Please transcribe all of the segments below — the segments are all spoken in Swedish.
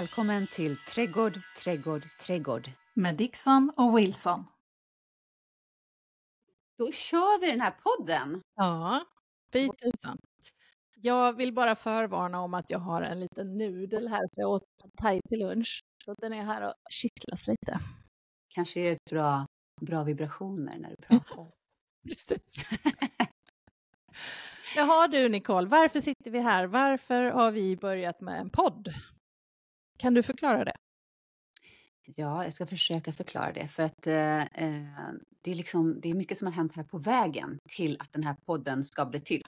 välkommen till Trädgård, trädgård, trädgård. Med Dixon och Wilson. Då kör vi den här podden. Ja, fy tusan. Jag vill bara förvarna om att jag har en liten nudel här, för jag åt thai till lunch. Så att den är här och kittlas lite. Kanske är det bra, bra vibrationer när du pratar. Precis. Jaha du Nicole, varför sitter vi här? Varför har vi börjat med en podd? Kan du förklara det? Ja, jag ska försöka förklara det. För att eh, eh, det, är liksom, det är mycket som har hänt här på vägen till att den här podden ska bli till.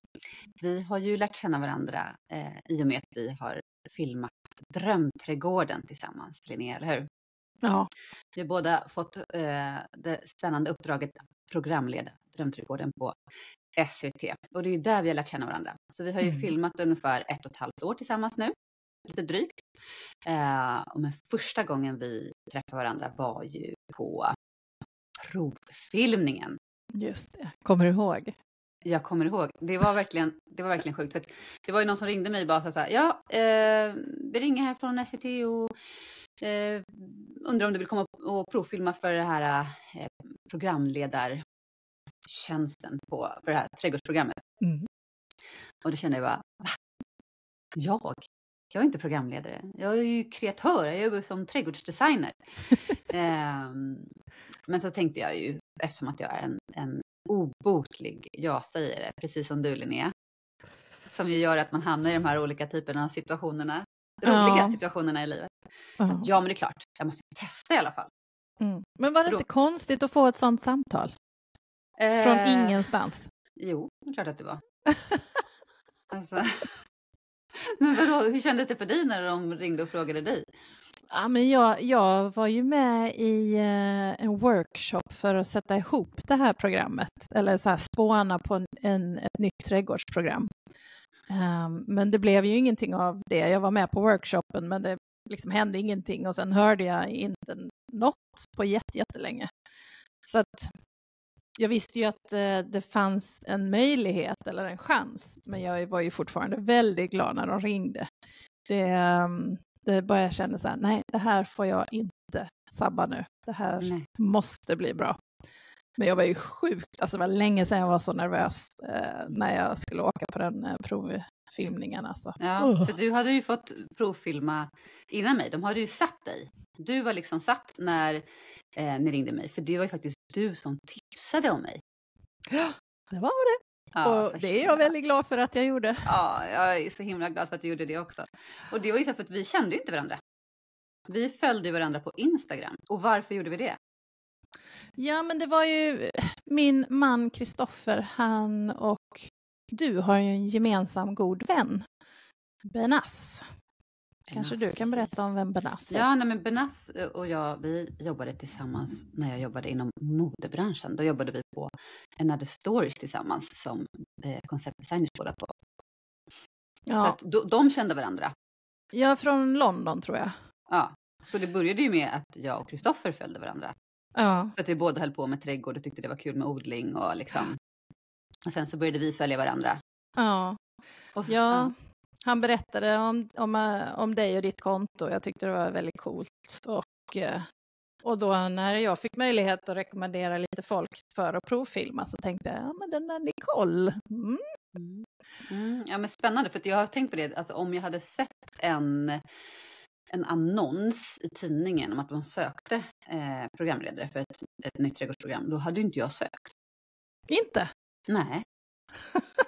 Vi har ju lärt känna varandra eh, i och med att vi har filmat Drömträdgården tillsammans, Linnea, eller hur? Ja. Vi har båda fått eh, det spännande uppdraget att programleda Drömträdgården på SVT. Och det är ju där vi har lärt känna varandra. Så vi har ju Mm. filmat ungefär ett och ett halvt år tillsammans nu, lite drygt. Eh, men första gången vi träffade varandra var ju på provfilmningen. Just det, kommer du ihåg? Jag kommer ihåg, det var verkligen, det var verkligen sjukt. För det var ju någon som ringde mig och bara så här, ja, eh, vi ringer här från SVT och eh, undrar om du vill komma och provfilma för det här eh, programledartjänsten på, för det här trädgårdsprogrammet. Mm. Och då kände jag bara, va? Jag? Jag är inte programledare. Jag är ju kreatör, jag jobbar som trädgårdsdesigner. Ehm, men så tänkte jag ju, eftersom att jag är en, en obotlig ja-sägare, precis som du Linnea, som ju gör att man hamnar i de här olika typerna av situationerna, roliga Ja. situationerna i livet. Ja. Ja, men det är klart, jag måste testa i alla fall. Mm. Men var det Så då- inte konstigt att få ett sånt samtal? Från Eh, ingenstans? Jo, det är klart att det var. alltså. Men vadå, hur kändes det för dig när de ringde och frågade dig? Ja, men jag, jag var ju med i eh, en workshop för att sätta ihop det här programmet, eller så här spåna på en, en, ett nytt trädgårdsprogram. Um, men det blev ju ingenting av det. Jag var med på workshopen, men det liksom hände ingenting och sen hörde jag inte något på jättelänge. Så att jag visste ju att eh, det fanns en möjlighet eller en chans, men jag var ju fortfarande väldigt glad när de ringde. Det, ehm, det bara jag kände så här, nej, det här får jag inte sabba nu. Det här Nej. måste bli bra. Men jag var ju sjukt, alltså det var länge sedan jag var så nervös eh, när jag skulle åka på den eh, provfilmningen. Alltså. Ja, för du hade ju fått provfilma innan mig. De hade ju satt dig. Du var liksom satt när eh, ni ringde mig, för det var ju faktiskt du som tipsade om mig. Det var det. Ja, och det är jag väldigt glad för att jag gjorde. Ja, jag är så himla glad för att du gjorde det också. Och det var ju så för att vi kände inte varandra. Vi följde varandra på Instagram. Och varför gjorde vi det? Ja, men det var ju min man Kristoffer, han och du har ju en gemensam god vän, Benas. Kanske Benas, du kan precis. berätta om vem Benas är? Ja, nej, men Benas och jag, vi jobbade tillsammans när jag jobbade inom modebranschen. Då jobbade vi på Another Stories tillsammans som eh, konceptdesigners båda två. Så ja. att de, de kände varandra. Är från London tror jag. Ja. Så det började ju med att jag och Kristoffer följde varandra. Ja, För att vi båda höll på med trädgård och tyckte det var kul med odling och liksom. Och sen så började vi följa varandra. ja. Och, ja. Han berättade om, om, eh, om dig och ditt konto. Jag tyckte det var väldigt coolt. Och, eh, och då när jag fick möjlighet att rekommendera lite folk för att provfilma så tänkte jag, ja men den där Nicole, mm. Mm. Mm, ja, men spännande, för att jag har tänkt på det, alltså, om jag hade sett en, en annons i tidningen om att man sökte eh, programledare för ett, ett nytt trädgårdsprogram, då hade ju inte jag sökt. inte. Nej.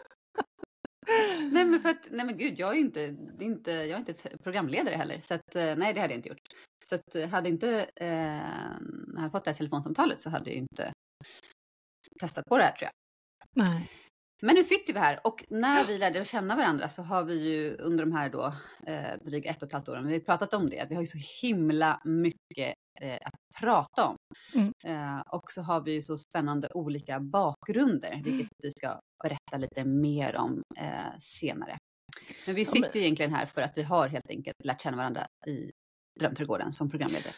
nej, men för att, nej men gud, jag är ju inte, inte, jag är inte programledare heller, så att, eh, nej, det hade jag inte gjort. Så att eh, hade inte, eh, jag hade fått det här telefonsamtalet så hade jag inte testat på det här tror jag. Nej. Men nu sitter vi här och när vi lärde känna varandra så har vi ju under de här då eh, dryga ett och ett halvt åren, vi har pratat om det, vi har ju så himla mycket eh, att prata om. Mm. Eh, och så har vi ju så spännande olika bakgrunder, vilket vi ska berätta lite mer om eh, senare. Men vi sitter ju egentligen här för att vi har helt enkelt lärt känna varandra i Drömträdgården som programledare.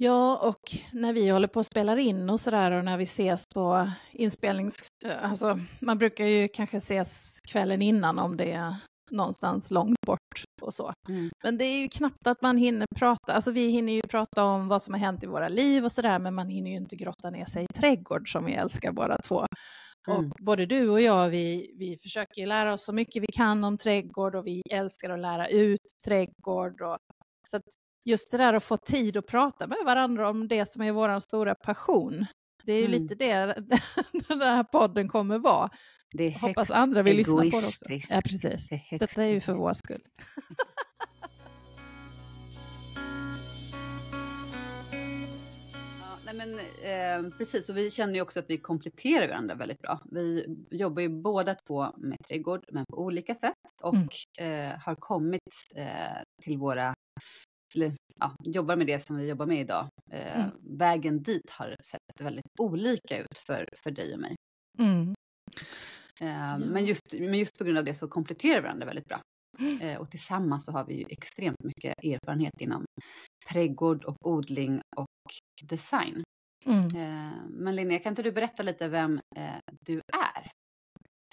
Ja, och när vi håller på och spelar in och sådär och när vi ses på inspelnings... Alltså, man brukar ju kanske ses kvällen innan om det är någonstans långt bort. och så. Mm. Men det är ju knappt att man hinner prata, alltså vi hinner ju prata om vad som har hänt i våra liv och sådär, men man hinner ju inte grotta ner sig i trädgård som vi älskar båda två. Mm. Och både du och jag, vi, vi försöker lära oss så mycket vi kan om trädgård och vi älskar att lära ut trädgård. Och, så att just det där att få tid att prata med varandra om det som är vår stora passion, det är ju Mm. lite det den här podden kommer vara. Det är Hoppas andra vill lyssna på det också. Ja, precis. Det är Detta är ju för vår skull. Ja, nej men, eh, precis, och vi känner ju också att vi kompletterar varandra väldigt bra. Vi jobbar ju båda två med trädgård, men på olika sätt. Och Mm. eh, har kommit eh, till våra, eller ja, jobbar med det som vi jobbar med idag. Eh, Mm. Vägen dit har sett väldigt olika ut för, för dig och mig. Mm. Eh, men, just, men just på grund av det så kompletterar vi varandra väldigt bra. Eh, och tillsammans så har vi ju extremt mycket erfarenhet inom trädgård och odling och design. Mm. Eh, men Linnea, kan inte du berätta lite vem eh, du är?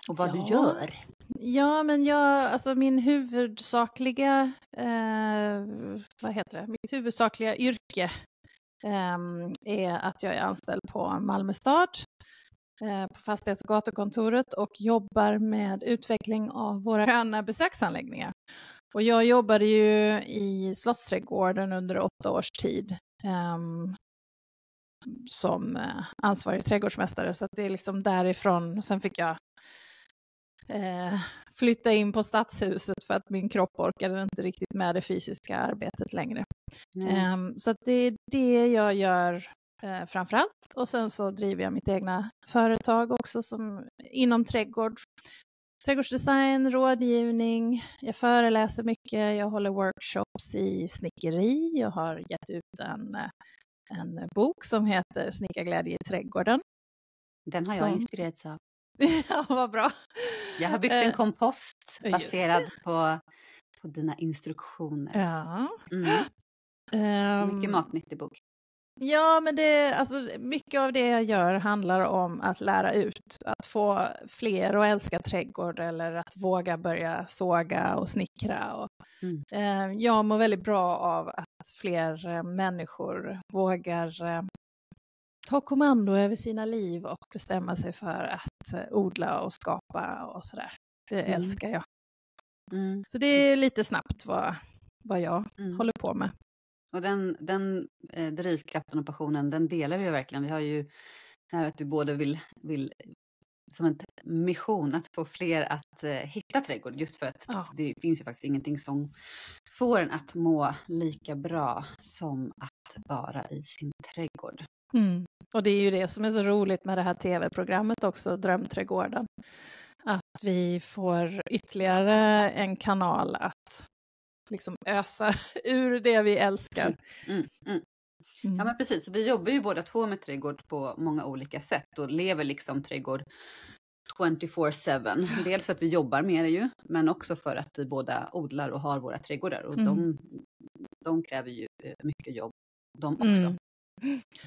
Och vad Ja. du gör? Ja, men jag, alltså min huvudsakliga, eh, vad heter det, mitt huvudsakliga yrke eh, är att jag är anställd på Malmö stad, eh, på fastighets och gatukontoret och jobbar med utveckling av våra gröna besöksanläggningar. Och jag jobbade ju i Slottsträdgården under åtta års tid ehm, som eh, ansvarig trädgårdsmästare, så att det är liksom därifrån. Sen fick jag eh, flytta in på stadshuset för att min kropp orkade inte riktigt med det fysiska arbetet längre. Nej. Ehm, så det är det jag gör eh, framför allt. Och sen så driver jag mitt egna företag också som, inom trädgård. Trädgårdsdesign, rådgivning, jag föreläser mycket, jag håller workshops i snickeri, jag har gett ut en, eh, en bok som heter Snickarglädje i trädgården. Den har jag som- inspirerats av. ja, vad bra. Jag har byggt en Eh, kompost baserad på, på dina instruktioner. Ja. Mm. Mycket ehm, matnyttig bok. Ja, men det, alltså, mycket av det jag gör handlar om att lära ut, att få fler att älska trädgård eller att våga börja såga och snickra. Och, Mm. eh, jag mår väldigt bra av att fler eh, människor vågar eh, ta kommando över sina liv och bestämma sig för att eh, odla och skapa och sådär. Det Mm. älskar jag. Mm. Så det är lite snabbt vad, vad jag Mm. håller på med. Och den, den eh, drivkraften och passionen, den delar vi ju verkligen. Vi har ju här att vi båda vill, vill som en mission att få fler att eh, hitta trädgård. Just för att Ja. det finns ju faktiskt ingenting som får en att må lika bra som att vara i sin trädgård. Mm. Och det är ju det som är så roligt med det här tv-programmet också, Drömträdgården. Att vi får ytterligare en kanal att liksom ösa ur det vi älskar. Mm, mm. Mm. Ja men precis, så vi jobbar ju båda två med trädgård på många olika sätt och lever liksom trädgård 24-7. Dels för att vi jobbar med det ju, men också för att vi båda odlar och har våra trädgårdar. Och Mm. de, de kräver ju eh, mycket jobb, de också. Mm.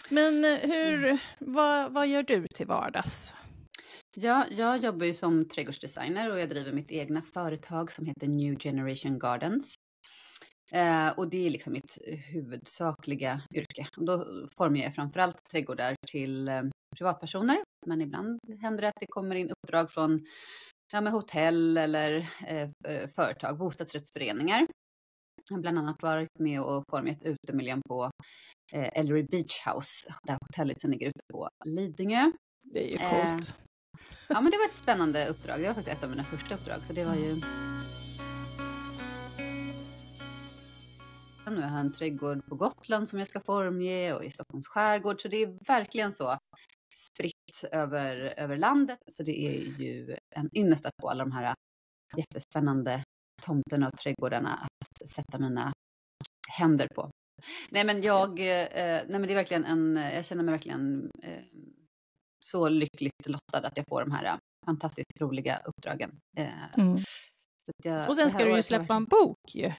Men eh, hur, vad, vad gör du till vardags? Ja, jag jobbar ju som trädgårdsdesigner och jag driver mitt egna företag som heter New Generation Gardens. Eh, och det är liksom mitt huvudsakliga yrke. Och då formar jag framförallt trädgårdar till eh, privatpersoner. Men ibland händer det att det kommer in uppdrag från ja, med hotell eller eh, eh, företag, bostadsrättsföreningar. Bland annat varit med och format utemiljön på eh, Ellery Beach House, det här hotellet som ligger ute på Lidingö. Det är ju Eh, coolt. Ja, men det var ett spännande uppdrag. Det var faktiskt ett av mina första uppdrag. Så det var ju... Nu har jag en trädgård på Gotland som jag ska formge och i Stockholms skärgård. Så det är verkligen så spritt över, över landet. Så det är ju en ynnest att få alla de här jättespännande tomterna och trädgårdarna att sätta mina händer på. Nej men jag, eh, nej men det är verkligen en, jag känner mig verkligen eh, så lyckligt lottad att jag får de här eh, fantastiskt roliga uppdragen. Eh, Mm. jag, Och sen ska du ju släppa en bok ju.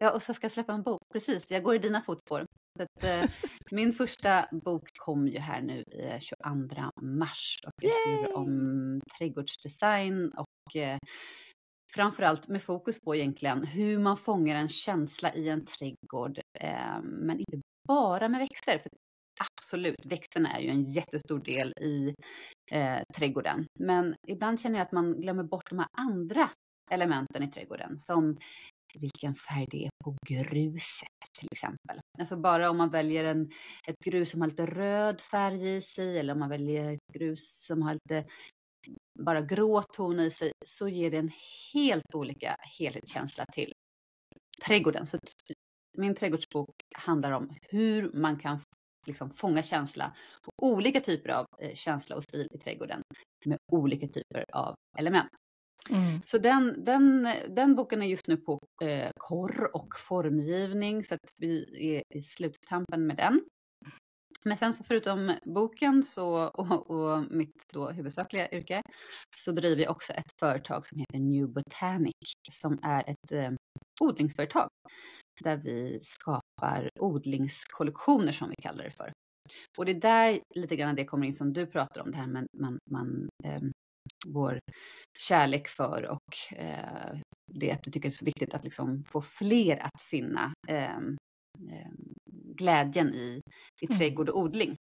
Ja, och så ska jag släppa en bok. Precis, jag går i dina fotspår. Att, eh, min första bok kom ju här nu i 22 mars och jag skriver Yay! om trädgårdsdesign och eh, Framförallt med fokus på egentligen hur man fångar en känsla i en trädgård, eh, men inte bara med växter. För absolut, växterna är ju en jättestor del i eh, trädgården. Men ibland känner jag att man glömmer bort de här andra elementen i trädgården, som vilken färg det är på gruset till exempel. Alltså bara om man väljer en, ett grus som har lite röd färg i sig eller om man väljer ett grus som har lite bara grå ton i sig så ger det en helt olika helhetskänsla till trädgården. Så min trädgårdsbok handlar om hur man kan liksom fånga känsla på olika typer av eh, känsla och stil i trädgården med olika typer av element. Mm. Så den, den, den boken är just nu på eh, korr och formgivning så att vi är i sluttampen med den. Men sen så förutom boken så, och, och mitt då huvudsakliga yrke så driver jag också ett företag som heter New Botanic som är ett eh, odlingsföretag där vi skapar odlingskollektioner som vi kallar det för. Och det är där lite grann det kommer in som du pratar om, det här med man, man, eh, vår kärlek för och eh, det att du tycker det är så viktigt att liksom få fler att finna eh, eh glädjen i, i mm. trädgård och odling.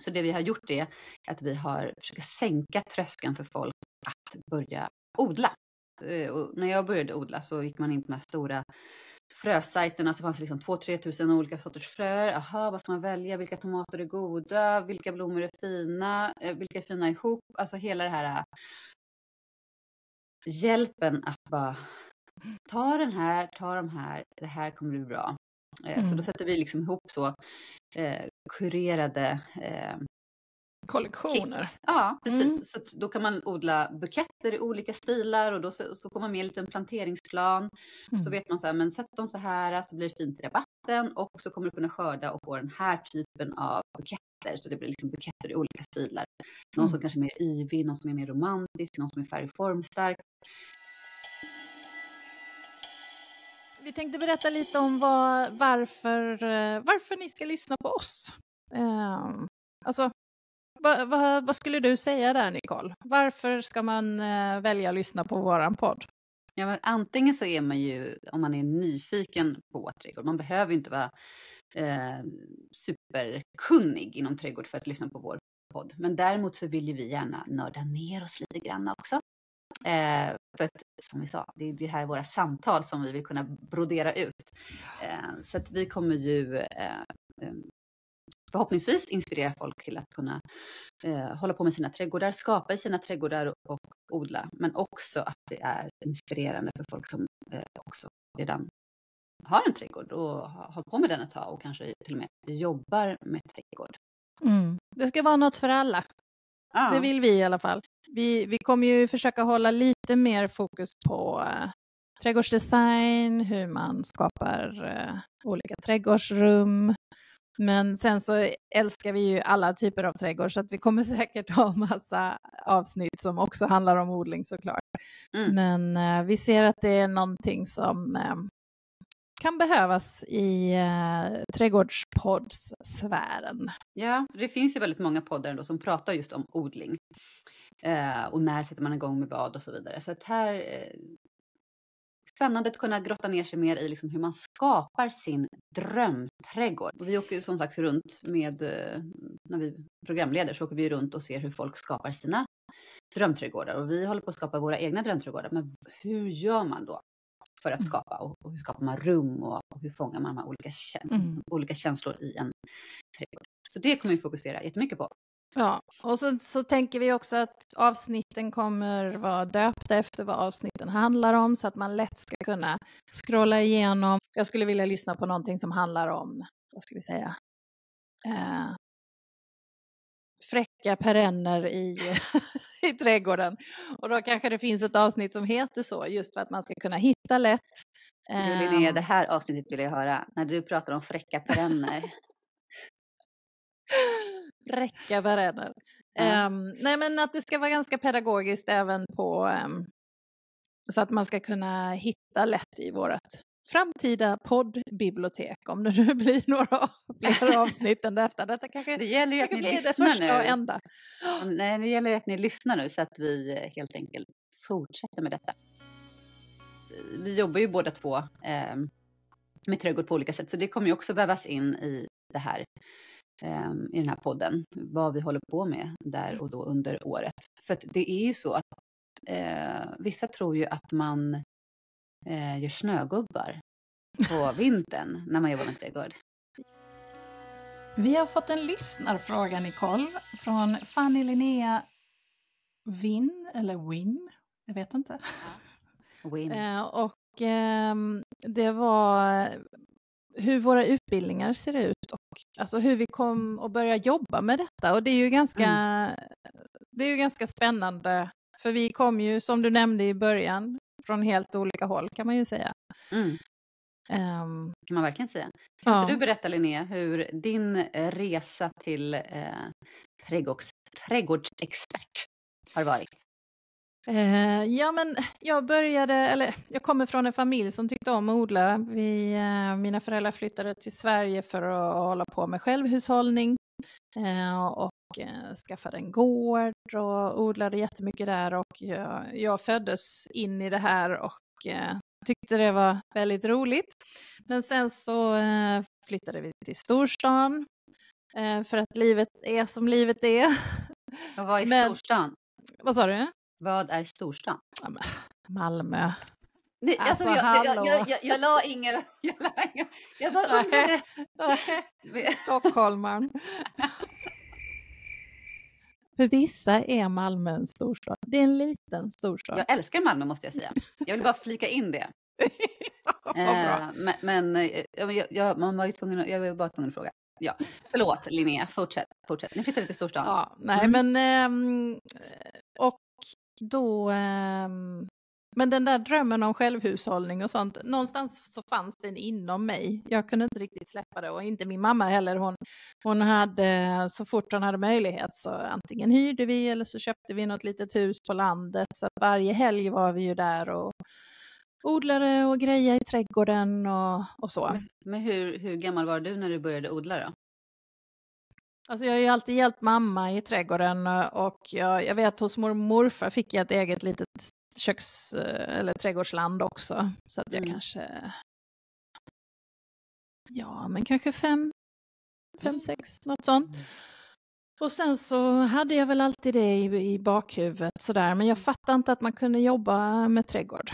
Så det vi har gjort är att vi har försökt sänka tröskeln för folk att börja odla. Eh, och när jag började odla så gick man in på de här stora frösajterna så fanns det liksom 2-3 tusen olika sorters fröer. Aha, vad ska man välja? Vilka tomater är goda? Vilka blommor är fina? Eh, vilka är fina ihop? Alltså hela det här äh, hjälpen att bara ta den här, ta de här, det här kommer bli bra. Mm. Så då mm. sätter vi liksom ihop så eh, kurerade eh, kollektioner. Kit. Ja, precis. Mm. Så då kan man odla buketter i olika stilar och då så, så får man med en liten planteringsplan. Mm. Så vet man så här, men sätt dem så här så blir det fint i rabatten och så kommer du kunna skörda och få den här typen av buketter. Så det blir liksom buketter i olika stilar. Någon mm. som kanske är mer yvig, någon som är mer romantisk, någon som är färg vi tänkte berätta lite om vad, varför, eh, varför ni ska lyssna på oss. Um, alltså, vad, vad, vad, skulle du säga där, Nicole? Varför ska man uh, välja att lyssna på våran podd? Ja, men antingen så är man ju, om man är nyfiken på trädgård, man behöver ju inte vara eh, superkunnig inom trädgård för att lyssna på vår podd. Men däremot så vill ju vi gärna nörda ner oss lite grann också. Eh, för att, som vi sa, det är det här våra samtal som vi vill kunna brodera ut. Eh, så att vi kommer ju eh, eh, förhoppningsvis inspirera folk till att kunna eh, hålla på med sina trädgårdar, skapa i sina trädgårdar och odla. Men också att det är inspirerande för folk som eh, också redan har en trädgård och har hållit på med den ett tag och kanske till och med jobbar med trädgård. Mm. Det ska vara något för alla. Ja. Det vill vi i alla fall. Vi, vi kommer ju försöka hålla lite mer fokus på uh, trädgårdsdesign, hur man skapar uh, olika trädgårdsrum. Men sen så älskar vi ju alla typer av trädgård så att vi kommer säkert ha massa avsnitt som också handlar om odling såklart. Mm. Men uh, vi ser att det är någonting som kan behövas i eh, trädgårdspoddsfären. Ja, det finns ju väldigt många poddar ändå som pratar just om odling. eh, och när sätter man igång med vad och så vidare. Så att här eh, spännande att kunna grotta ner sig mer i liksom hur man skapar sin drömträdgård. Och vi åker som sagt runt med, eh, när vi programleder så åker vi runt och ser hur folk skapar sina drömträdgårdar. Och vi håller på att skapa våra egna drömträdgårdar. Men hur gör man då? För att mm. skapa och, och hur skapar man rum och, och hur fångar man de här olika, mm. olika känslor i en trädgård. Så det kommer vi fokusera jättemycket på. Ja, och så, så tänker vi också att avsnitten kommer vara döpta efter vad avsnitten handlar om så att man lätt ska kunna scrolla igenom. Jag skulle vilja lyssna på någonting som handlar om, vad ska vi säga, eh, fräcka perenner i i trädgården. Och då kanske det finns ett avsnitt som heter så, just för att man ska kunna hitta lätt. Du Linnea, det här avsnittet vill jag höra, när du pratar om fräcka perenner. Fräcka perenner. Ja. Um, nej men att det ska vara ganska pedagogiskt även på um, så att man ska kunna hitta lätt i vårt framtida poddbibliotek om det nu blir några fler avsnitt än detta. Detta kanske det gäller ju att ni lyssnar nu. Och ända. Nej, det gäller ju att ni lyssnar nu så att vi helt enkelt fortsätter med detta. vi jobbar ju båda två eh, med trädgård på olika sätt, så det kommer ju också vävas in i det här eh, i den här podden, vad vi håller på med där och då under året. För att det är ju så att eh, vissa tror ju att man eh, gör snögubbar på vintern när man jobbar med trädgård. Vi har fått en lyssnarfråga, Nicole, från Fanny Linnea Win, eller Win, jag vet inte. Win. Eh, och eh, det var hur våra utbildningar ser ut och alltså hur vi kom och börja jobba med detta. Och det är ju ganska, mm. det är ju ganska spännande, för vi kom ju, som du nämnde i början, från helt olika håll kan man ju säga. Mm. Um, kan man verkligen säga. Kan ja. du berätta Linnea hur din resa till eh, trädgårds, trädgårdsexpert har varit? Eh, ja, men jag började, eller jag kommer från en familj som tyckte om att odla. Vi, eh, mina föräldrar flyttade till Sverige för att hålla på med självhushållning eh, och eh, skaffade en gård och odlade jättemycket där och jag, jag föddes in i det här och eh, tyckte det var väldigt roligt. Men sen så eh, flyttade vi till storstan för att livet är som livet är. Och vad är Men, storstan? Vad sa du? Vad är storstan? Malmö. Nej, alltså, alltså jag, jag, jag, jag, jag la ingen... Jag, la ingen, jag bara undrade. Stockholmaren. För vissa är Malmö en storstad. Det är en liten storstad. Jag älskar Malmö måste jag säga. Jag vill bara flika in det. eh, men, men eh, jag, jag, man var ju tvungen, jag var bara tvungen att fråga. Ja, förlåt Linnea, fortsätt. fortsätt. Ni flyttade till storstan. Ja, nej, mm. men... Ähm, och då... Ähm, men den där drömmen om självhushållning och sånt, någonstans så fanns den inom mig. Jag kunde inte riktigt släppa det och inte min mamma heller. Hon, hon hade, så fort hon hade möjlighet så antingen hyrde vi eller så köpte vi något litet hus på landet. Så att varje helg var vi ju där och odlade och grejade i trädgården och, och så. Men, men hur, hur gammal var du när du började odla då? Alltså jag har ju alltid hjälpt mamma i trädgården och jag, jag vet hos mormor och morfar fick jag ett eget litet köks eller trädgårdsland också. Så att jag mm. kanske, ja men kanske fem, fem, mm. sex, något sånt. Mm. Och sen så hade jag väl alltid det i, i bakhuvudet sådär, men jag fattade inte att man kunde jobba med trädgård.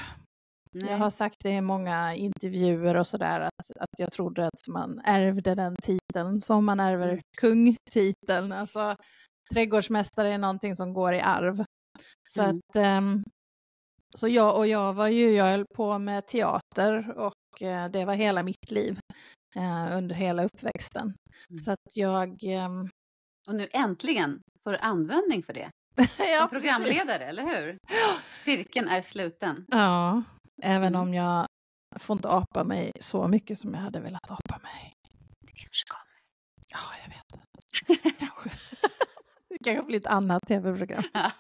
Nej. Jag har sagt det i många intervjuer och sådär att, att jag trodde att man ärvde den titeln som man ärver mm. kungtiteln. Alltså trädgårdsmästare är någonting som går i arv. Så mm. att um, så jag och jag var ju, jag höll på med teater och uh, det var hela mitt liv uh, under hela uppväxten. Mm. Så att jag... Um... Och nu äntligen får du användning för det. ja, Som programledare, precis. eller hur? Cirkeln är sluten. Ja, Även mm. om jag får inte apa mig så mycket som jag hade velat apa mig. Det kanske kommer. Ja, jag vet. kanske. det kanske blir ett annat tv-program.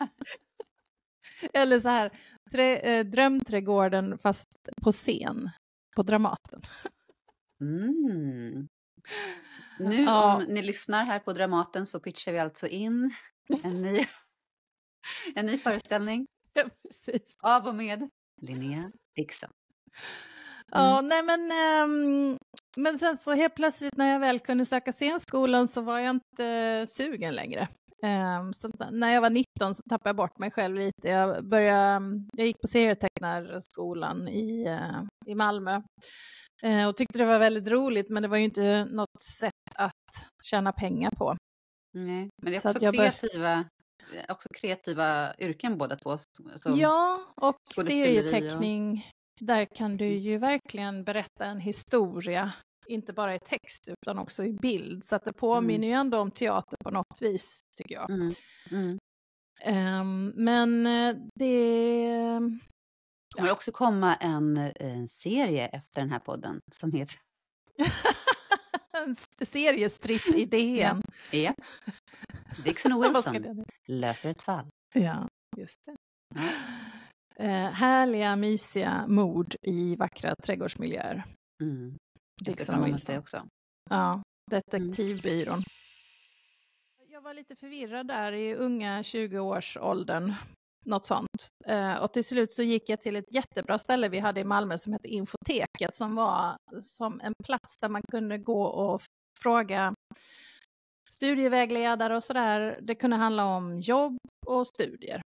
Eller så här, trä, eh, Drömträdgården fast på scen, på Dramaten. Mm. Nu ja. om ni lyssnar här på Dramaten så pitchar vi alltså in en ny, en ny föreställning. Ja, precis. Av och med Linnea Dixon. Mm. Ja, nej men, um, men sen så helt plötsligt när jag väl kunde söka scenskolan så var jag inte sugen längre. Um, så när jag var 19 så tappade jag bort mig själv lite. Jag, började, jag gick på serietecknarskolan i, uh, i Malmö uh, och tyckte det var väldigt roligt men det var ju inte något sätt att tjäna pengar på. Nej, men det är också kreativa Eh, också kreativa yrken båda två. ja, och serieteckning. Och... Där kan du ju verkligen berätta en historia, inte bara i text utan också i bild. Så att det påminner mm. ju ändå om teater på något vis, tycker jag. Um, men eh, det... Det kommer också komma en, en serie efter den här podden som heter en seriestripp-idén. Ja. Dixon och Wilson löser ett fall. Ja, just det. Ja. Eh, härliga, mysiga mord i vackra trädgårdsmiljöer. Mm. Dixon och Wilson. också. Ja, Detektivbyrån. Mm. Jag var lite förvirrad där i unga 20-årsåldern. något sånt. Eh, och till slut så gick jag till ett jättebra ställe vi hade i Malmö som hette Infoteket som var som en plats där man kunde gå och fråga studievägledare och sådär. Det kunde handla om jobb och studier.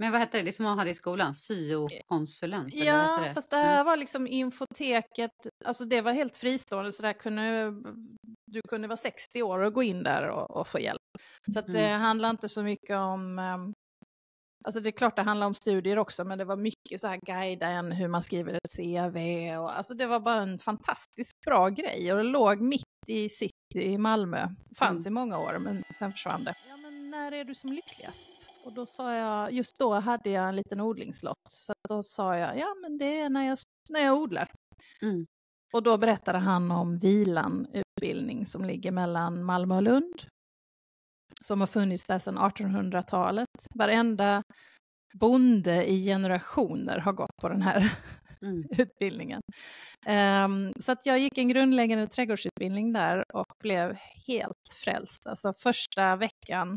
Men vad hette det, det som man hade i skolan? Syokonsulent? eller vad Ja, det? fast det Mm. här var liksom infoteket, alltså det var helt fristående så där kunde, du kunde vara 60 år och gå in där och, och få hjälp. Så att det Mm. handlar inte så mycket om, ehm, alltså det är klart det handlar om studier också, men det var mycket så här guida en hur man skriver ett CV och alltså det var bara en fantastiskt bra grej och det låg mitt i city i Malmö. Fanns Mm. i många år men sen försvann det. När är du som lyckligast? Och då sa jag, just då hade jag en liten odlingslott. Så då sa jag, ja men det är när jag, när jag odlar. Mm. Och då berättade han om Vilan utbildning som ligger mellan Malmö och Lund. Som har funnits där sedan 1800-talet. Varenda bonde i generationer har gått på den här Mm. utbildningen. Um, så att jag gick en grundläggande trädgårdsutbildning där och blev helt frälst. Alltså första veckan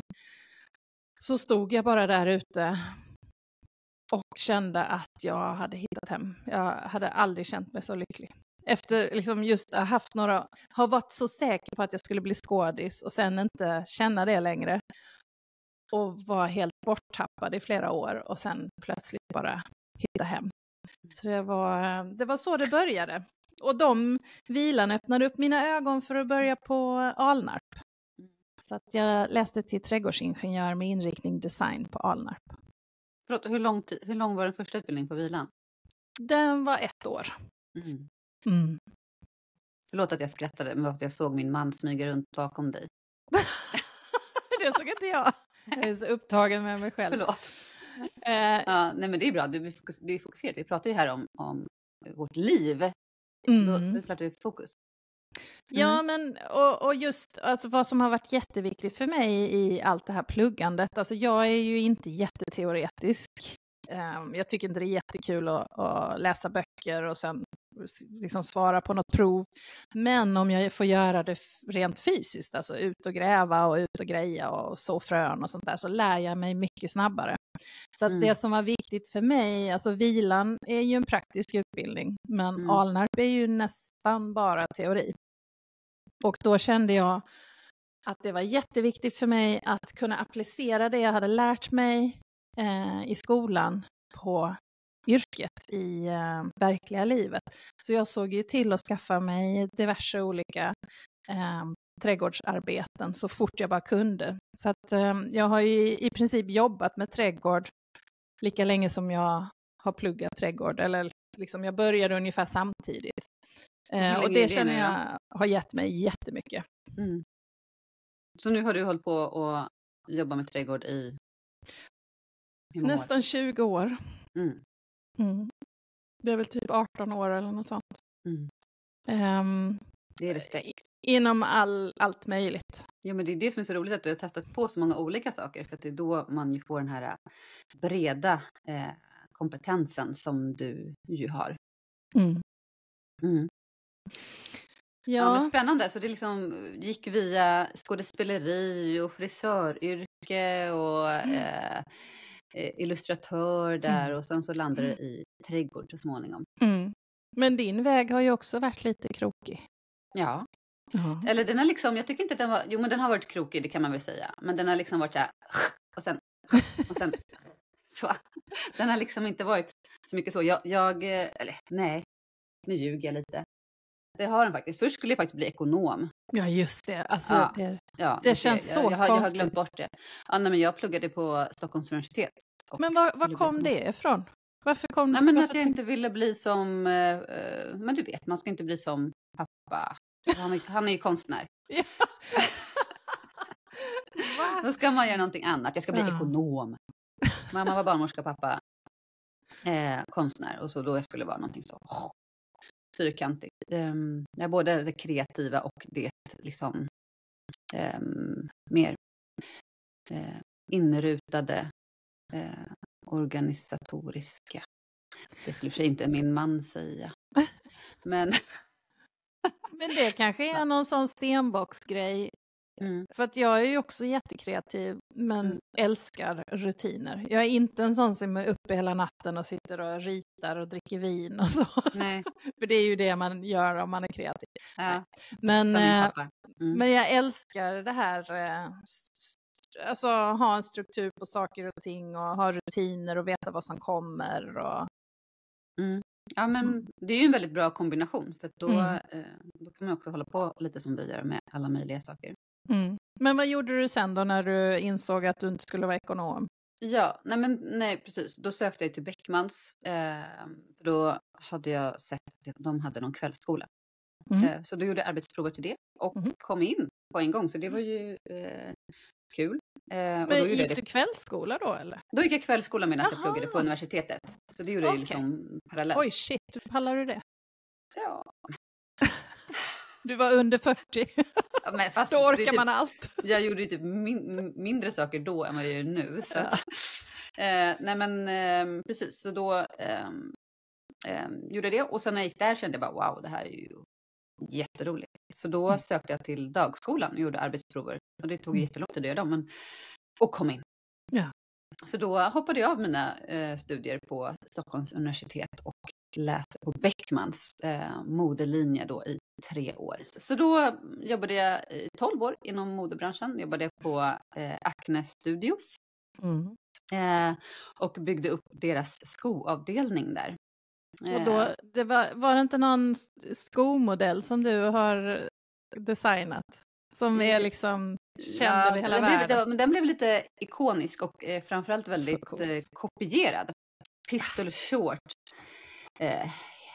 så stod jag bara där ute och kände att jag hade hittat hem. Jag hade aldrig känt mig så lycklig. Efter liksom just att ha haft några, har varit så säker på att jag skulle bli skådis och sen inte känna det längre. Och var helt borttappad i flera år och sen plötsligt bara hitta hem. Så det var, det var så det började. Och de vilan öppnade upp mina ögon för att börja på Alnarp. Så att jag läste till trädgårdsingenjör med inriktning design på Alnarp. Förlåt, hur lång, hur lång var den första utbildningen på vilan? Den var ett år. Mm. Mm. Förlåt att jag skrattade, men var att jag såg min man smyga runt bakom dig. det såg inte jag. Jag är så upptagen med mig själv. Förlåt. Eh, Ja, nej men det är bra, du du är fokuserad. Vi pratar ju här om, om vårt liv. Mm. då är klart är fokus. Ja, men och, och just alltså, vad som har varit jätteviktigt för mig i allt det här pluggandet. Alltså jag är ju inte jätteteoretisk. Ehm, jag tycker inte det är jättekul att, att läsa böcker och sen liksom svara på något prov. Men om jag får göra det rent fysiskt, alltså ut och gräva och ut och greja och så frön och sånt där, så lär jag mig mycket snabbare. Så Mm. det som var viktigt för mig, alltså vilan är ju en praktisk utbildning, men Mm. Alnarp är ju nästan bara teori. Och då kände jag att det var jätteviktigt för mig att kunna applicera det jag hade lärt mig eh, i skolan på yrket i eh, verkliga livet. Så jag såg ju till att skaffa mig diverse olika eh, trädgårdsarbeten så fort jag bara kunde. Så att eh, jag har ju i princip jobbat med trädgård lika länge som jag har pluggat trädgård. Eller liksom jag började ungefär samtidigt. Eh, och är det känner jag har gett mig jättemycket. Mm. Så nu har du hållit på att jobba med trädgård i år? Nästan 20 år. Mm. Mm. Det är väl typ 18 år eller något sånt. Mm. Ehm, Det är respekt. inom all, allt möjligt. Ja, men det är det som är så roligt att du har testat på så många olika saker. För att det är då man ju får den här äh, breda eh, kompetensen som du ju har. Mm. Mm. Ja. Ja, men spännande. Så det liksom gick via skådespeleri och frisöryrke och eh, eh, illustratör där och sen så landade det i trädgård så småningom. mm. men din väg har ju också varit lite krokig. Ja, Ja. eller den har liksom, jag tycker inte att den var, jo men den har varit krokig, det kan man väl säga. Men den har liksom varit så här, och sen, och sen, så. Den har liksom inte varit så mycket så. Jag, jag eh, eller nej, nu ljuger jag lite. Det har den faktiskt. Först skulle jag faktiskt bli ekonom. ja, just det. Alltså, Ja. det Ja, Det ser, känns jag, så jag, har, jag har glömt bort det. Ja, nej, men jag pluggade på Stockholms universitet. Och men var, var kom det ifrån? Varför kom Nej, men varför att jag inte ville bli som, eh, eh, men du vet, man ska inte bli som pappa. Han är, han är ju konstnär. Ja. Då ska man göra någonting annat. Jag ska bli Ja. ekonom. Mamma var barnmorska, pappa eh, konstnär. Och så då jag skulle vara någonting så oh, fyrkantigt. Um, jag är både det kreativa och det liksom ehm, mer eh, inrutade eh, organisatoriska. Det skulle för sig inte min man säga. Men Men det kanske är någon sån stenbocksgrej Mm. För att jag är ju också jättekreativ, men Mm. älskar rutiner. Jag är inte en sån som är uppe hela natten och sitter och ritar och dricker vin och så. Nej, För det är ju det man gör om man är kreativ. ja, Men, eh. Mm. men jag älskar det här, eh, alltså ha en struktur på saker och ting och ha rutiner och veta vad som kommer. Och, Mm. Ja, men Mm. det är ju en väldigt bra kombination för då, Mm. eh, då kan man också hålla på lite som vi gör med alla möjliga saker. Mm. Men vad gjorde du sen då när du insåg att du inte skulle vara ekonom? Ja, nej men nej precis. Då sökte jag till Beckmans. Eh, då hade jag sett att de hade någon kvällsskola. Mm. Eh, så då gjorde jag arbetsprover till det och Mhm. kom in på en gång. Så det var ju eh, kul. Eh, och då, Men gjorde jag gick det. du kvällsskola då eller? då gick jag kvällsskola medan jag pluggade på universitetet. Så det gjorde jag ju Okej. liksom parallellt. Oj shit, pallar du det? Ja, Du var under 40, ja, fast då orkar typ- man allt. Jag gjorde ju typ min, mindre saker då än vad jag gör nu. Så Ja. att, eh, nej men eh, precis, så då ehm, gjorde jag det. Och sen när jag gick där kände jag bara wow, det här är ju jätteroligt. Så då Mm. sökte jag till dagskolan och gjorde arbetsprover. Och det tog Mm. jättelång tid att göra dem, men och kom in. Ja. Så då hoppade jag av mina eh, studier på Stockholms universitet och läste på Beckmans eh, modelinje då i tre år. Så då jobbade jag i 12 år inom modebranschen. Jobbade på eh, Acne Studios Mm. eh, och byggde upp deras skoavdelning där. Och då, det var, var det inte någon skomodell som du har designat? Som är liksom känd över hela den blev, världen? men den blev lite ikonisk och eh, framförallt väldigt eh, kopierad. Pistol Short eh,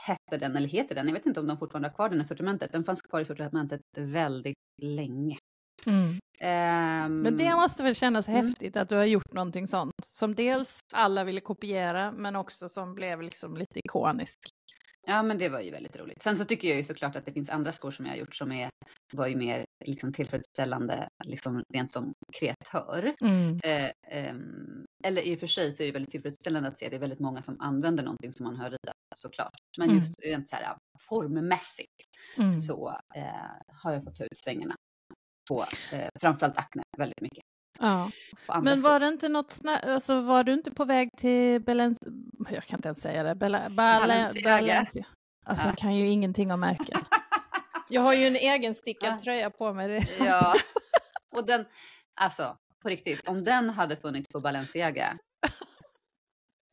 hette den, eller heter den. Jag vet inte om de fortfarande har kvar den i sortimentet. Den fanns kvar i sortimentet väldigt länge. Mm. Ehm, Men det måste väl kännas Mm. häftigt att du har gjort någonting sånt. Som dels alla ville kopiera, men också som blev liksom lite ikonisk. Ja, men det var ju väldigt roligt. Sen så tycker jag ju såklart att det finns andra skor som jag har gjort som är, var ju mer liksom tillfredsställande, liksom rent som kreatör. Mm. Eh, ehm, eller i och för sig så är det väldigt tillfredsställande att se att det är väldigt många som använder någonting som man har ritat såklart. Men Mm. just rent så här formmässigt Mm. så eh, har jag fått ta ut svängarna på eh, framförallt Acne väldigt mycket. Ja. Men var det inte något sna- alltså var du inte på väg till Balens... Jag kan inte ens säga det. Bala... Bala... Balenciaga. Balencia- Alltså Ja. jag kan ju ingenting om märken. Jag har ju en egen stickad Ja. tröja på mig. Ja, och den, alltså på riktigt, om den hade funnits på Balenciaga,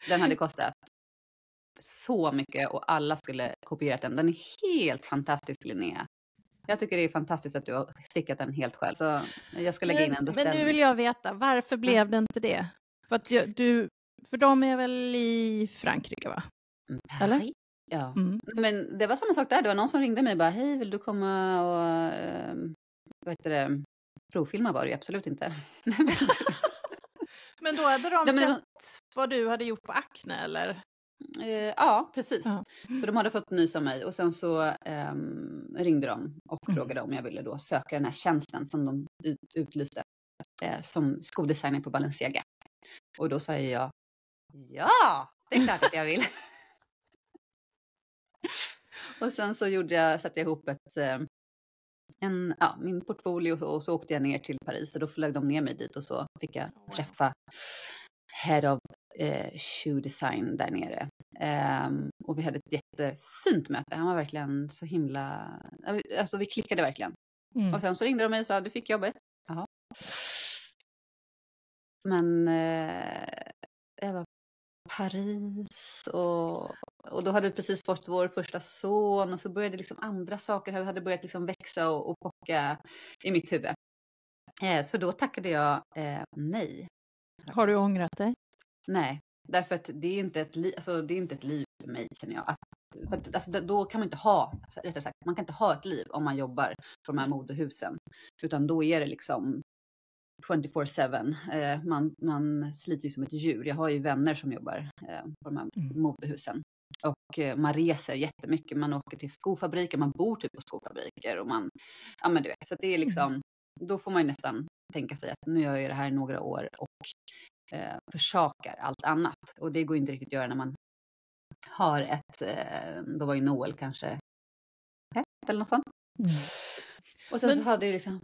den hade kostat så mycket och alla skulle kopierat den. Den är helt fantastisk Linnea. Jag tycker det är fantastiskt att du har stickat den helt själv. Så jag ska lägga in en Men, men beställning. nu vill jag veta, varför blev det inte det? För, att jag, du, för de är väl i Frankrike va? Mm, eller? Paris? Ja. Mm. Men det var samma sak där. Det var någon som ringde mig och bara, hej, vill du komma och, eh, vad heter det, provfilma var det ju absolut inte. Men då hade de Nej, men sett vad du hade gjort på Acne eller? Eh, ja, precis. Ja. Så de hade fått nys av mig och sen så ehm, ringde de och Mm. frågade om jag ville då söka den här tjänsten som de ut, utlyste eh, som skodesigner på Balenciaga. Och då sa jag ja, det är klart att jag vill. och sen så gjorde jag, satte jag ihop ett, eh, en, ja, min portfolio och så, och så åkte jag ner till Paris och då flög de ner mig dit och så fick jag Wow. träffa Head of eh, Shoe Design där nere. Ehm, och vi hade ett jättefint möte. Han var verkligen så himla... Alltså vi klickade verkligen. Mm. Och sen så ringde de mig och sa du fick jobbet. Jaha. Men eh, det var Paris och, och då hade vi precis fått vår första son och så började liksom andra saker här hade börjat liksom växa och, och pocka i mitt huvud. Eh, så då tackade jag eh, nej. Har du ångrat dig? Nej, därför att det är inte ett, li- alltså, det är inte ett liv för mig känner jag. Att, att, alltså, då kan man inte ha, alltså, rättare sagt, man kan inte ha ett liv om man jobbar på de här modehusen. Utan då är det liksom 24-7. Eh, man, man sliter ju som ett djur. Jag har ju vänner som jobbar eh, på de här Mm. modehusen. Och eh, man reser jättemycket. Man åker till skofabriker, man bor typ på skofabriker. Och man, ja men du vet, så det är liksom, då får man ju nästan tänka sig att nu gör jag det här i några år och eh, försakar allt annat. Och det går inte riktigt att göra när man har ett, eh, då var ju Noel kanske ett eller något sånt. Mm. Och sen Men- så hade ju liksom,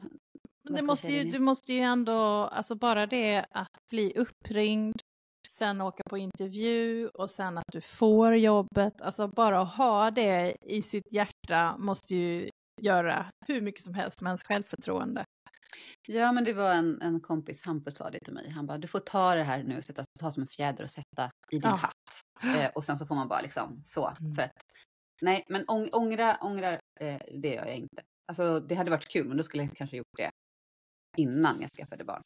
Men det måste ju, du måste ju ändå, alltså bara det att bli uppringd, sen åka på intervju och sen att du får jobbet, alltså bara att ha det i sitt hjärta måste ju göra hur mycket som helst med ens självförtroende. Ja, men det var en, en kompis, Hampus sa det till mig. Han bara, du får ta det här nu sätta, ta som en fjäder och sätta i din ja. hatt. Eh, och sen så får man bara liksom så. Mm. För att, nej, men ång, ångra, ångra eh, det gör jag inte. Alltså det hade varit kul, men då skulle jag kanske gjort det innan jag skaffade barn.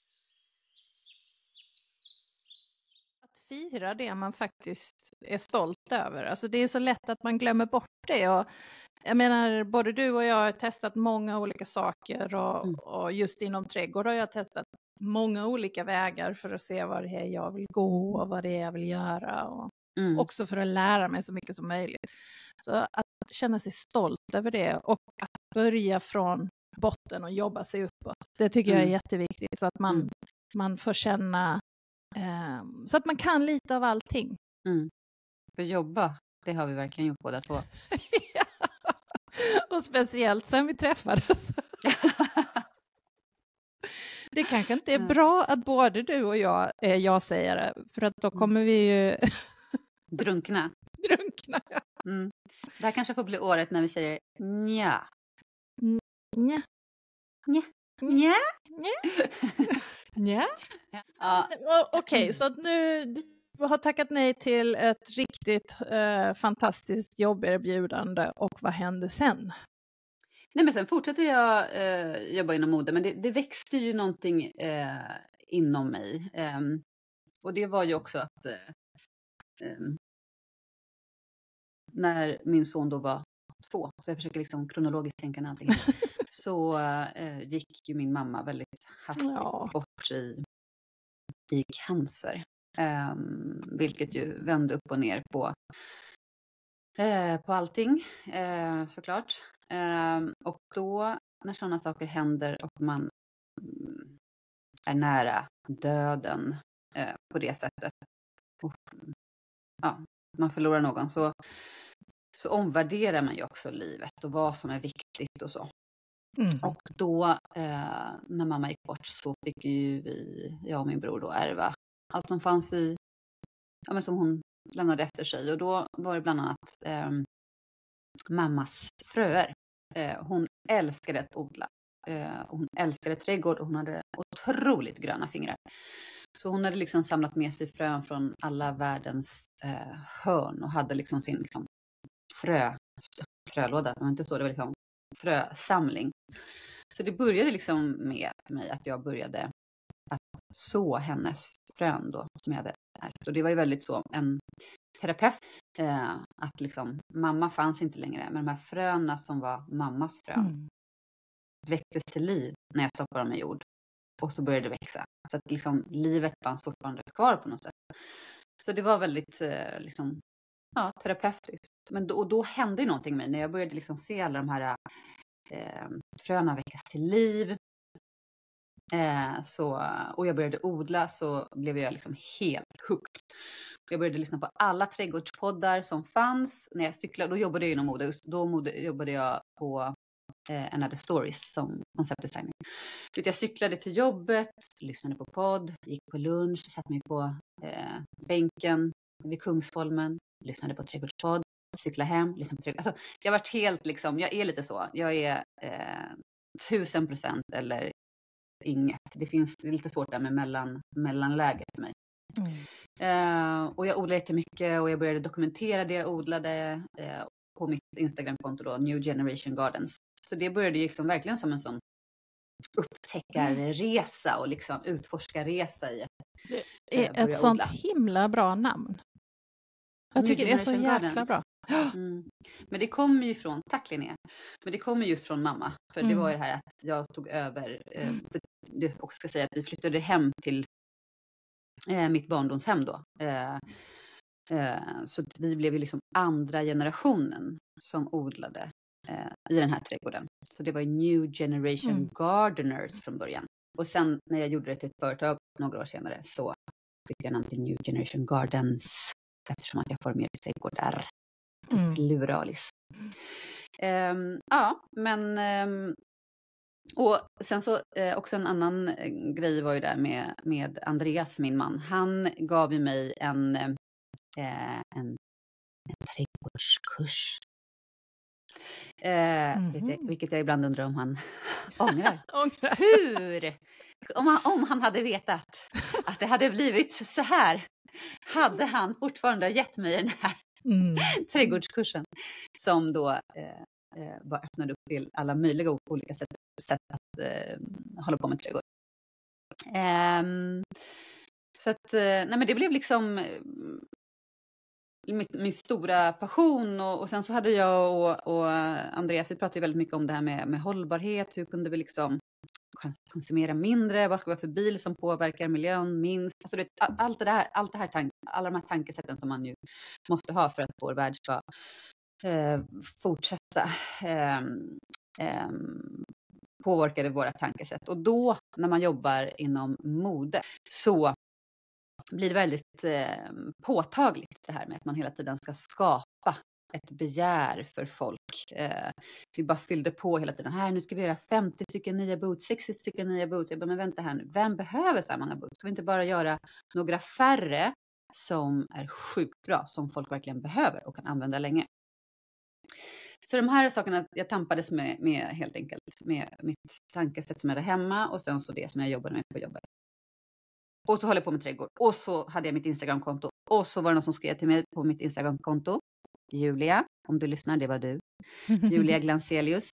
Att fira det man faktiskt är stolt över. Alltså det är så lätt att man glömmer bort det. Och jag menar, både du och jag har testat många olika saker och, mm. och just inom trädgård har jag testat många olika vägar för att se vad det är jag vill gå och vad det är jag vill göra. Och mm. Också för att lära mig så mycket som möjligt. Så att känna sig stolt över det och att börja från botten och jobba sig uppåt. Det tycker mm. jag är mm. jätteviktigt så att man, mm. man får känna, eh, så att man kan lite av allting. Mm. För jobba, det har vi verkligen gjort båda två. Och speciellt sen vi träffades. det kanske inte är bra att både du och jag är ja-sägare, för att då mm. kommer vi ju... Drunkna. Drunkna, ja. Mm. Det här kanske får bli året när vi säger nja. Nja. Nja. Nja. Nja. Ja. Okej, okay, så att nu har tackat nej till ett riktigt eh, fantastiskt jobberbjudande och vad hände sen? Nej, men sen fortsatte jag eh, jobba inom mode, men det, det växte ju någonting eh, inom mig. Ehm, och det var ju också att eh, ehm, när min son då var två, så jag försöker liksom kronologiskt tänka när allting så eh, gick ju min mamma väldigt hastigt ja. bort i, i cancer. Eh, vilket ju vände upp och ner på, eh, på allting eh, såklart. Ehm, och då när sådana saker händer och man mm, är nära döden eh, på det sättet, och, ja, man förlorar någon, så så omvärderar man ju också livet och vad som är viktigt och så. Mm. Och då eh, när mamma gick bort så fick ju vi, jag och min bror då ärva allt som fanns i, ja men som hon lämnade efter sig. Och då var det bland annat eh, mammas fröer. Eh, hon älskade att odla. Eh, och hon älskade trädgård och hon hade otroligt gröna fingrar. Så hon hade liksom samlat med sig frön från alla världens eh, hörn och hade liksom sin liksom, frö, frölåda, det var inte så, det var liksom frösamling. Så det började liksom med mig att jag började att så hennes frön då som jag hade ärvt. Och det var ju väldigt så en terapeut, eh, att liksom mamma fanns inte längre, men de här fröna som var mammas frön mm. väcktes till liv när jag stoppade dem i jord. Och så började det växa. Så att liksom livet fanns fortfarande kvar på något sätt. Så det var väldigt eh, liksom, ja, terapeutiskt. Men då, och då hände ju någonting med mig när jag började liksom se alla de här eh, fröna väckas till liv. Eh, så, och jag började odla så blev jag liksom helt hooked. Jag började lyssna på alla trädgårdspoddar som fanns. När jag cyklade, då jobbade jag inom mode. Då mode, jobbade jag på eh, Another Stories som konceptdesigner. Jag cyklade till jobbet, lyssnade på podd, gick på lunch, satte mig på eh, bänken vid Kungsholmen, lyssnade på trädgårdspodd, cyklade hem, lyssnade på trädgård. Alltså, jag har varit helt liksom, jag är lite så. Jag är eh, tusen procent eller inget. Det finns det är lite svårt där med mellan, mellanläget för mig. Mm. Eh, och jag odlade jättemycket och jag började dokumentera det jag odlade eh, på mitt Instagramkonto då, New Generation Gardens. Så det började ju liksom verkligen som en sån upptäckarresa och liksom utforskarresa i Det är eh, ett sånt himla bra namn. Jag tycker det är så jäkla bra. Mm. Men det kommer ju från, tack Linnea, men det kommer just från mamma. För mm. det var ju det här att jag tog över, eh, det också ska säga att vi flyttade hem till eh, mitt barndomshem då. Eh, eh, så vi blev ju liksom andra generationen som odlade eh, i den här trädgården. Så det var ju New Generation mm. Gardeners från början. Och sen när jag gjorde det till ett företag några år senare så bytte jag namn till New Generation Gardens eftersom att jag får mer trädgårdar. Mm. Pluralis. Um, ja, men um, Och sen så eh, också en annan eh, grej var ju där med, med Andreas, min man. Han gav ju mig en, eh, en, en trädgårdskurs. Eh, Mhm. vilket, vilket jag ibland undrar om han ångrar. Ångrar. Hur? Om han, om han hade vetat att det hade blivit så här, hade han fortfarande gett mig den här Mm. trädgårdskursen som då eh, eh bara öppnade upp till alla möjliga olika sätt, sätt att eh, hålla på med trädgård. Ehm, så att, eh, nej men det blev liksom eh, mitt, min stora passion och, och sen så hade jag och, och Andreas, vi pratade ju väldigt mycket om det här med, med hållbarhet, hur kunde vi liksom konsumera mindre, vad ska vi ha för bil som påverkar miljön minst? Alltså det, allt det där, allt det här tank, alla de här tankesätten som man ju måste ha för att vår värld ska eh, fortsätta eh, eh, påverkade våra tankesätt. Och då när man jobbar inom mode så blir det väldigt eh, påtagligt det här med att man hela tiden ska skapa ett begär för folk. Eh, vi bara fyllde på hela tiden. Här, nu ska vi göra 50 stycken nya boots, 60 stycken nya boots. Jag bara, men vänta här nu, vem behöver så här många boots? Ska vi inte bara göra några färre som är sjukt bra, som folk verkligen behöver och kan använda länge? Så de här sakerna jag tampades med, med helt enkelt med mitt tankesätt som jag hade hemma och sen så det som jag jobbade med på jobbet. Och så håller jag på med trädgård. Och så hade jag mitt Instagramkonto. Och så var det någon som skrev till mig på mitt Instagramkonto. Julia, om du lyssnar, det var du. Julia Glanselius.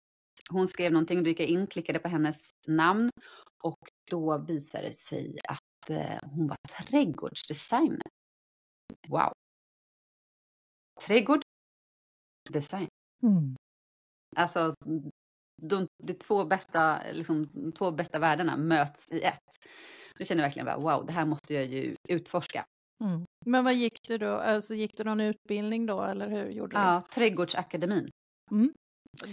Hon skrev någonting, då gick jag in, klickade på hennes namn och då visade det sig att eh, hon var trädgårdsdesigner. Wow. Trädgård, design. Mm. Alltså, de, de två, bästa, liksom, två bästa världarna möts i ett. Då känner jag verkligen bara, wow, det här måste jag ju utforska. Mm. Men vad gick du då? Alltså, gick du någon utbildning då eller hur gjorde Ja, Trädgårdsakademin. du?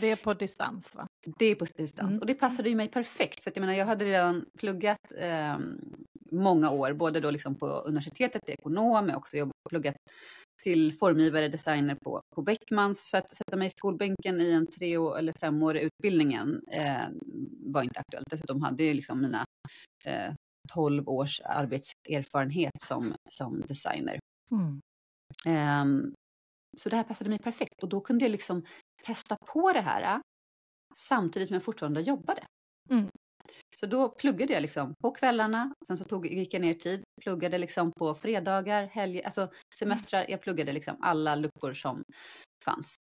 Det är på distans va? Det är på distans. Mm. Och det passade ju mig perfekt. För att jag menar, jag hade redan pluggat eh, många år, både då liksom på universitetet till ekonom, men också jobbat, pluggat till formgivare, designer på, på Beckmans. Så att sätta mig i skolbänken i en tre eller femårig utbildningen eh, var inte aktuellt. Dessutom hade jag liksom mina eh, 12 års arbetserfarenhet som, som designer. Mm. Ehm, så det här passade mig perfekt och då kunde jag liksom testa på det här äh, samtidigt som jag fortfarande jobbade. Mm. Så då pluggade jag liksom på kvällarna, sen så tog, gick jag ner tid, pluggade liksom på fredagar, helger, alltså semestrar, jag pluggade liksom alla luckor som fanns.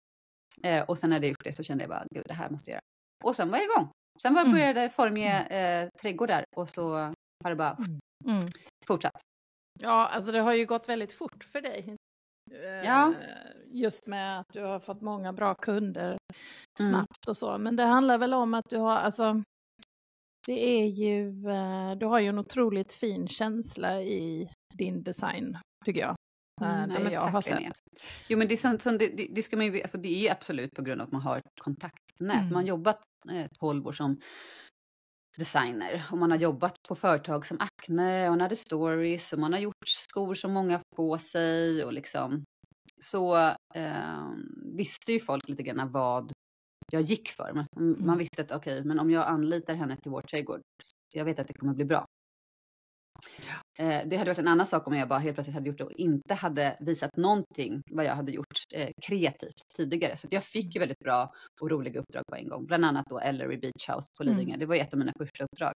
Eh, och sen när jag gjort det så kände jag bara, gud det här måste jag göra. Och sen var jag igång. Sen var Mm. började jag formge eh, trädgårdar och så har det bara Mm. fortsatt. Ja, alltså det har ju gått väldigt fort för dig. Eh, Ja. Just med att du har fått många bra kunder Mm. snabbt och så. Men det handlar väl om att du har, alltså, det är ju, eh, du har ju en otroligt fin känsla i din design, tycker jag. Eh, Mm, det men jag har sett. Jo, men det, är så det, det, ska man ju, alltså det är absolut på grund av att man har ett kontaktnät. Mm. Man har jobbat eh, 12 år som designer och man har jobbat på företag som Acne och Nade Stories och man har gjort skor som många haft på sig och liksom så eh, visste ju folk lite grann vad jag gick för. Man, man Mm. visste att okej, men om jag anlitar henne till vår trädgård, jag vet att det kommer bli bra. Eh, det hade varit en annan sak om jag bara helt plötsligt hade gjort det och inte hade visat någonting vad jag hade gjort eh, kreativt tidigare. Så jag fick ju väldigt bra och roliga uppdrag på en gång. Bland annat då Ellery Beach House på Mm. Lidingö. Det var ett av mina första uppdrag.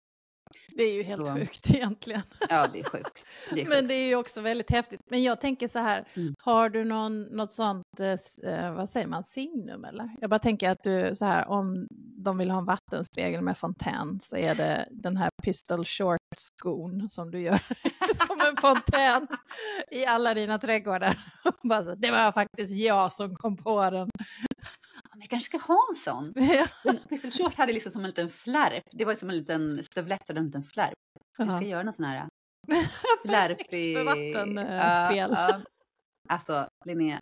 Det är ju helt Så- sjukt egentligen. Ja, det är sjukt. Det är Men sjukt. det är ju också väldigt häftigt. Men jag tänker så här, Mm. har du någon, något sånt, eh, eh, vad säger man, signum eller? Jag bara tänker att du, så här, om de vill ha en vattenspegel med fontän så är det den här pistol short-skon som du gör som en fontän i alla dina trädgårdar. bara så, det var faktiskt jag som kom på den. Ja, kanske ska ha en sån. Den- Pistol Short hade liksom som en liten flärp. Det var som en liten stövlett hade en liten flärp. Jag ska göra någon sån här flärpig... för vattenspel. Ja, ja. Alltså, Linnea,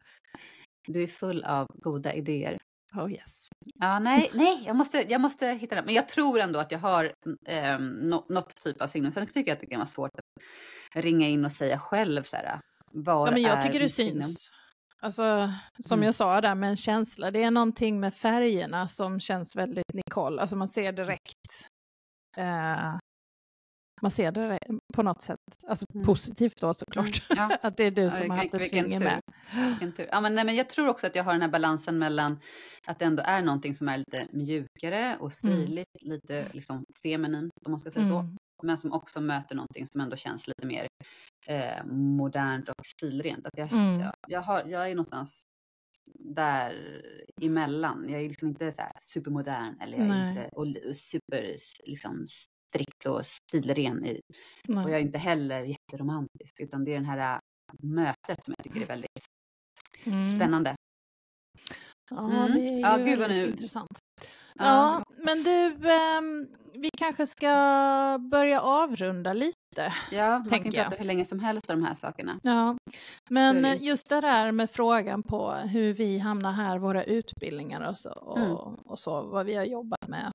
du är full av goda idéer. Oh yes. Ja, nej, nej, jag måste, jag måste hitta den. Men jag tror ändå att jag har eh, nå- något typ av signum. Sen tycker jag att det kan vara svårt att ringa in och säga själv så här. Var Ja, men jag är tycker det syns. Alltså, som Mm. jag sa där med en känsla, det är någonting med färgerna som känns väldigt Nicole. Alltså man ser direkt. Eh, man ser det på något sätt, alltså Mm. positivt då såklart. Ja. Att det är du Ja, som har haft ett finger tur. med. Vilken tur. Ja, men, nej, men jag tror också att jag har den här balansen mellan att det ändå är någonting som är lite mjukare och stiligt, lite liksom feminint om man ska säga så. Mm. Men som också möter någonting som ändå känns lite mer eh, modernt och stilrent. Att jag, Mm. jag, jag, har, jag är någonstans där emellan. Jag är liksom inte så supermodern eller jag är inte och, och super liksom, strikt och stilren. I, Nej. och jag är inte heller jätteromantisk. Utan det är den här äh, mötet som jag tycker är väldigt Mm. spännande. Ja, Mm. det är ju Ja, gud, väldigt nu- intressant. Ja. Ja, men du, ehm, vi kanske ska börja avrunda lite. Ja, man kan jag. prata hur länge som helst om de här sakerna. Ja, men just det där med frågan på hur vi hamnar här, våra utbildningar och så, och, Mm. och så vad vi har jobbat med.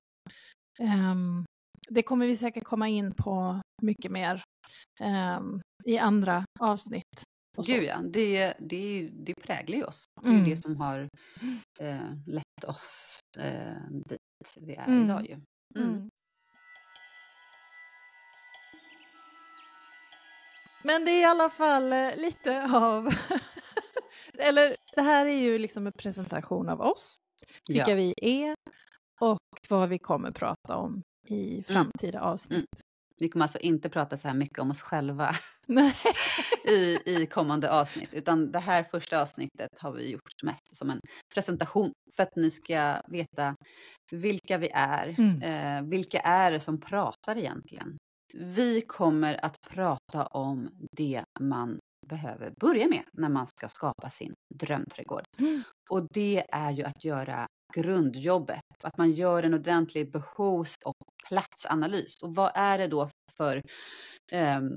Ehm, det kommer vi säkert komma in på mycket mer ehm, i andra avsnitt. Gud ja, det, det, det präglar ju oss. Det är Mm. det som har eh, lett oss eh, dit vi är Mm. idag ju. Mm. Men det är i alla fall eh, lite av... Eller det här är ju liksom en presentation av oss, vilka Ja. vi är och vad vi kommer prata om i framtida avsnitt. Vi kommer alltså inte prata så här mycket om oss själva i, i kommande avsnitt, utan det här första avsnittet har vi gjort mest som en presentation för att ni ska veta vilka vi är. Mm. Eh, vilka är det som pratar egentligen? Vi kommer att prata om det man behöver börja med när man ska skapa sin drömträdgård. Mm. Och det är ju att göra grundjobbet, att man gör en ordentlig behovs och platsanalys. Och vad är det då för ehm,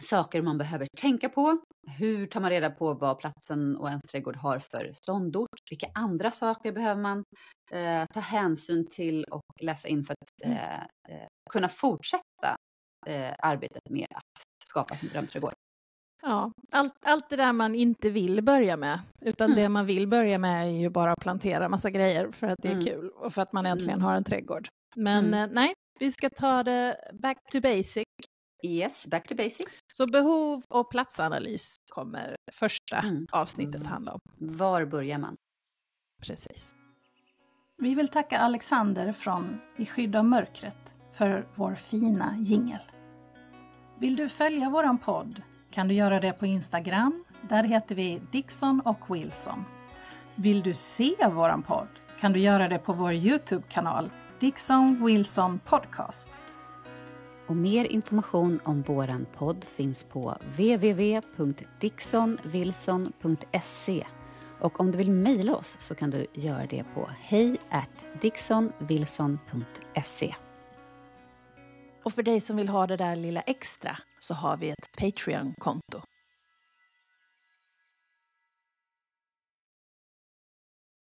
saker man behöver tänka på? Hur tar man reda på vad platsen och ens trädgård har för ståndort? Vilka andra saker behöver man eh, ta hänsyn till och läsa in för att eh, eh, kunna fortsätta eh, arbetet med att skapa sin drömträdgård? Ja, allt, allt det där man inte vill börja med, utan Mm. det man vill börja med är ju bara att plantera massa grejer för att det är Mm. kul och för att man äntligen Mm. har en trädgård. Men Mm. eh, nej, vi ska ta det back to basic. Yes, back to basic. Så behov och platsanalys kommer första Mm. avsnittet handla om. Var börjar man? Precis. Vi vill tacka Alexander från I skydd av mörkret för vår fina jingel. Vill du följa våran podd kan du göra det på Instagram. Där heter vi Dixon och Wilson. Vill du se våran podd kan du göra det på vår Youtube-kanal Dixon Wilson Podcast. Och mer information om våran podd finns på www.dixonwilson.se och om du vill mejla oss så kan du göra det på hej dixonwilson.se. Och för dig som vill ha det där lilla extra så har vi ett Patreon-konto.